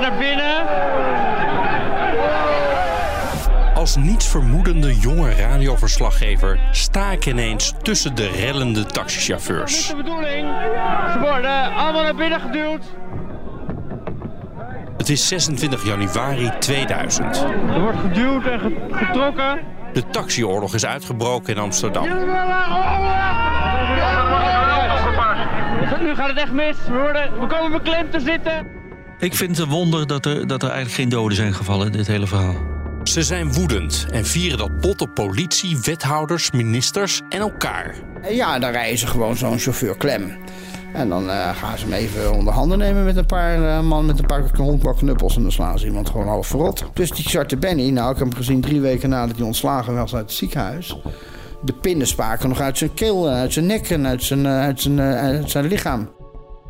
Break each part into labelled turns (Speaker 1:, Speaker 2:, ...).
Speaker 1: naar binnen.
Speaker 2: Als nietsvermoedende jonge radioverslaggever sta ik ineens tussen de rellende
Speaker 1: Dat
Speaker 2: taxichauffeurs.
Speaker 1: is de bedoeling. Ze worden allemaal naar binnen geduwd.
Speaker 2: Het is 26 januari 2000.
Speaker 1: Er wordt geduwd en ge- getrokken.
Speaker 2: De taxioorlog is uitgebroken in Amsterdam.
Speaker 1: Nu gaat het echt mis. We, worden, we komen beklemd te zitten.
Speaker 3: Ik vind het een wonder dat er, dat er eigenlijk geen doden zijn gevallen in dit hele verhaal.
Speaker 2: Ze zijn woedend en vieren dat bot op politie, wethouders, ministers en elkaar.
Speaker 4: En ja, dan rijden ze gewoon zo'n chauffeur klem. En dan eh, gaan ze hem even onder handen nemen met een paar eh, man met een paar honkbak knuppels. En dan slaan ze iemand gewoon half verrot. Dus die Zwarte Benny, nou ik heb hem gezien drie weken nadat hij ontslagen was uit het ziekenhuis. De pinnen spaken nog uit zijn keel, en uit zijn nek en uit zijn, eh, uit zijn, eh, uit zijn lichaam.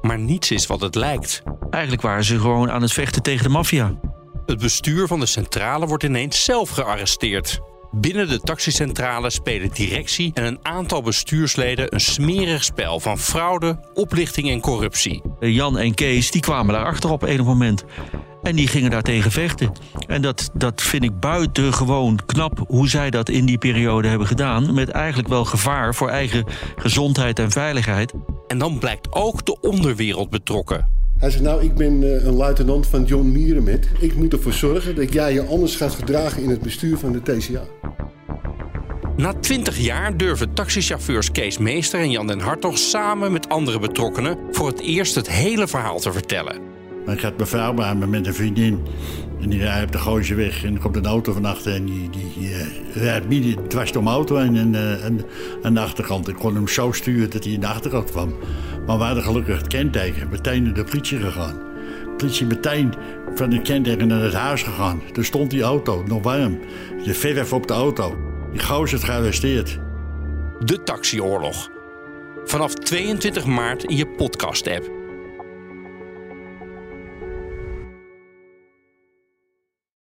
Speaker 2: Maar niets is wat het lijkt.
Speaker 3: Eigenlijk waren ze gewoon aan het vechten tegen de maffia.
Speaker 2: Het bestuur van de centrale wordt ineens zelf gearresteerd. Binnen de taxicentrale spelen directie en een aantal bestuursleden een smerig spel van fraude, oplichting en corruptie.
Speaker 3: Eh, Jan en Kees die kwamen daarachter op een moment. En die gingen daartegen vechten. En dat, dat vind ik buitengewoon knap hoe zij dat in die periode hebben gedaan. Met eigenlijk wel gevaar voor eigen gezondheid en veiligheid.
Speaker 2: En dan blijkt ook de onderwereld betrokken.
Speaker 5: Hij zegt, nou, ik ben eh, een luitenant van John Mierenmet. Ik moet ervoor zorgen dat jij je anders gaat gedragen in het bestuur van de TCA.
Speaker 2: Na 20 jaar durven taxichauffeurs Kees Meester en Jan den Hartog samen met andere betrokkenen voor het eerst het hele verhaal te vertellen.
Speaker 6: Maar ik had mijn vrouw met een vriendin. En die rijdt op de Gooise weg. En er komt een auto van achter. En die, die eh, rijdt dwars door mijn auto. En, eh, en aan de achterkant. Ik kon hem zo sturen dat hij in de achterkant kwam. Maar we hadden gelukkig het kenteken. Meteen naar de politie gegaan. De politie meteen van het kenteken naar het huis gegaan. Toen stond die auto nog warm. De verf op de auto. Die gozer is gearresteerd.
Speaker 2: De Taxioorlog. Vanaf 22 maart in je podcast-app.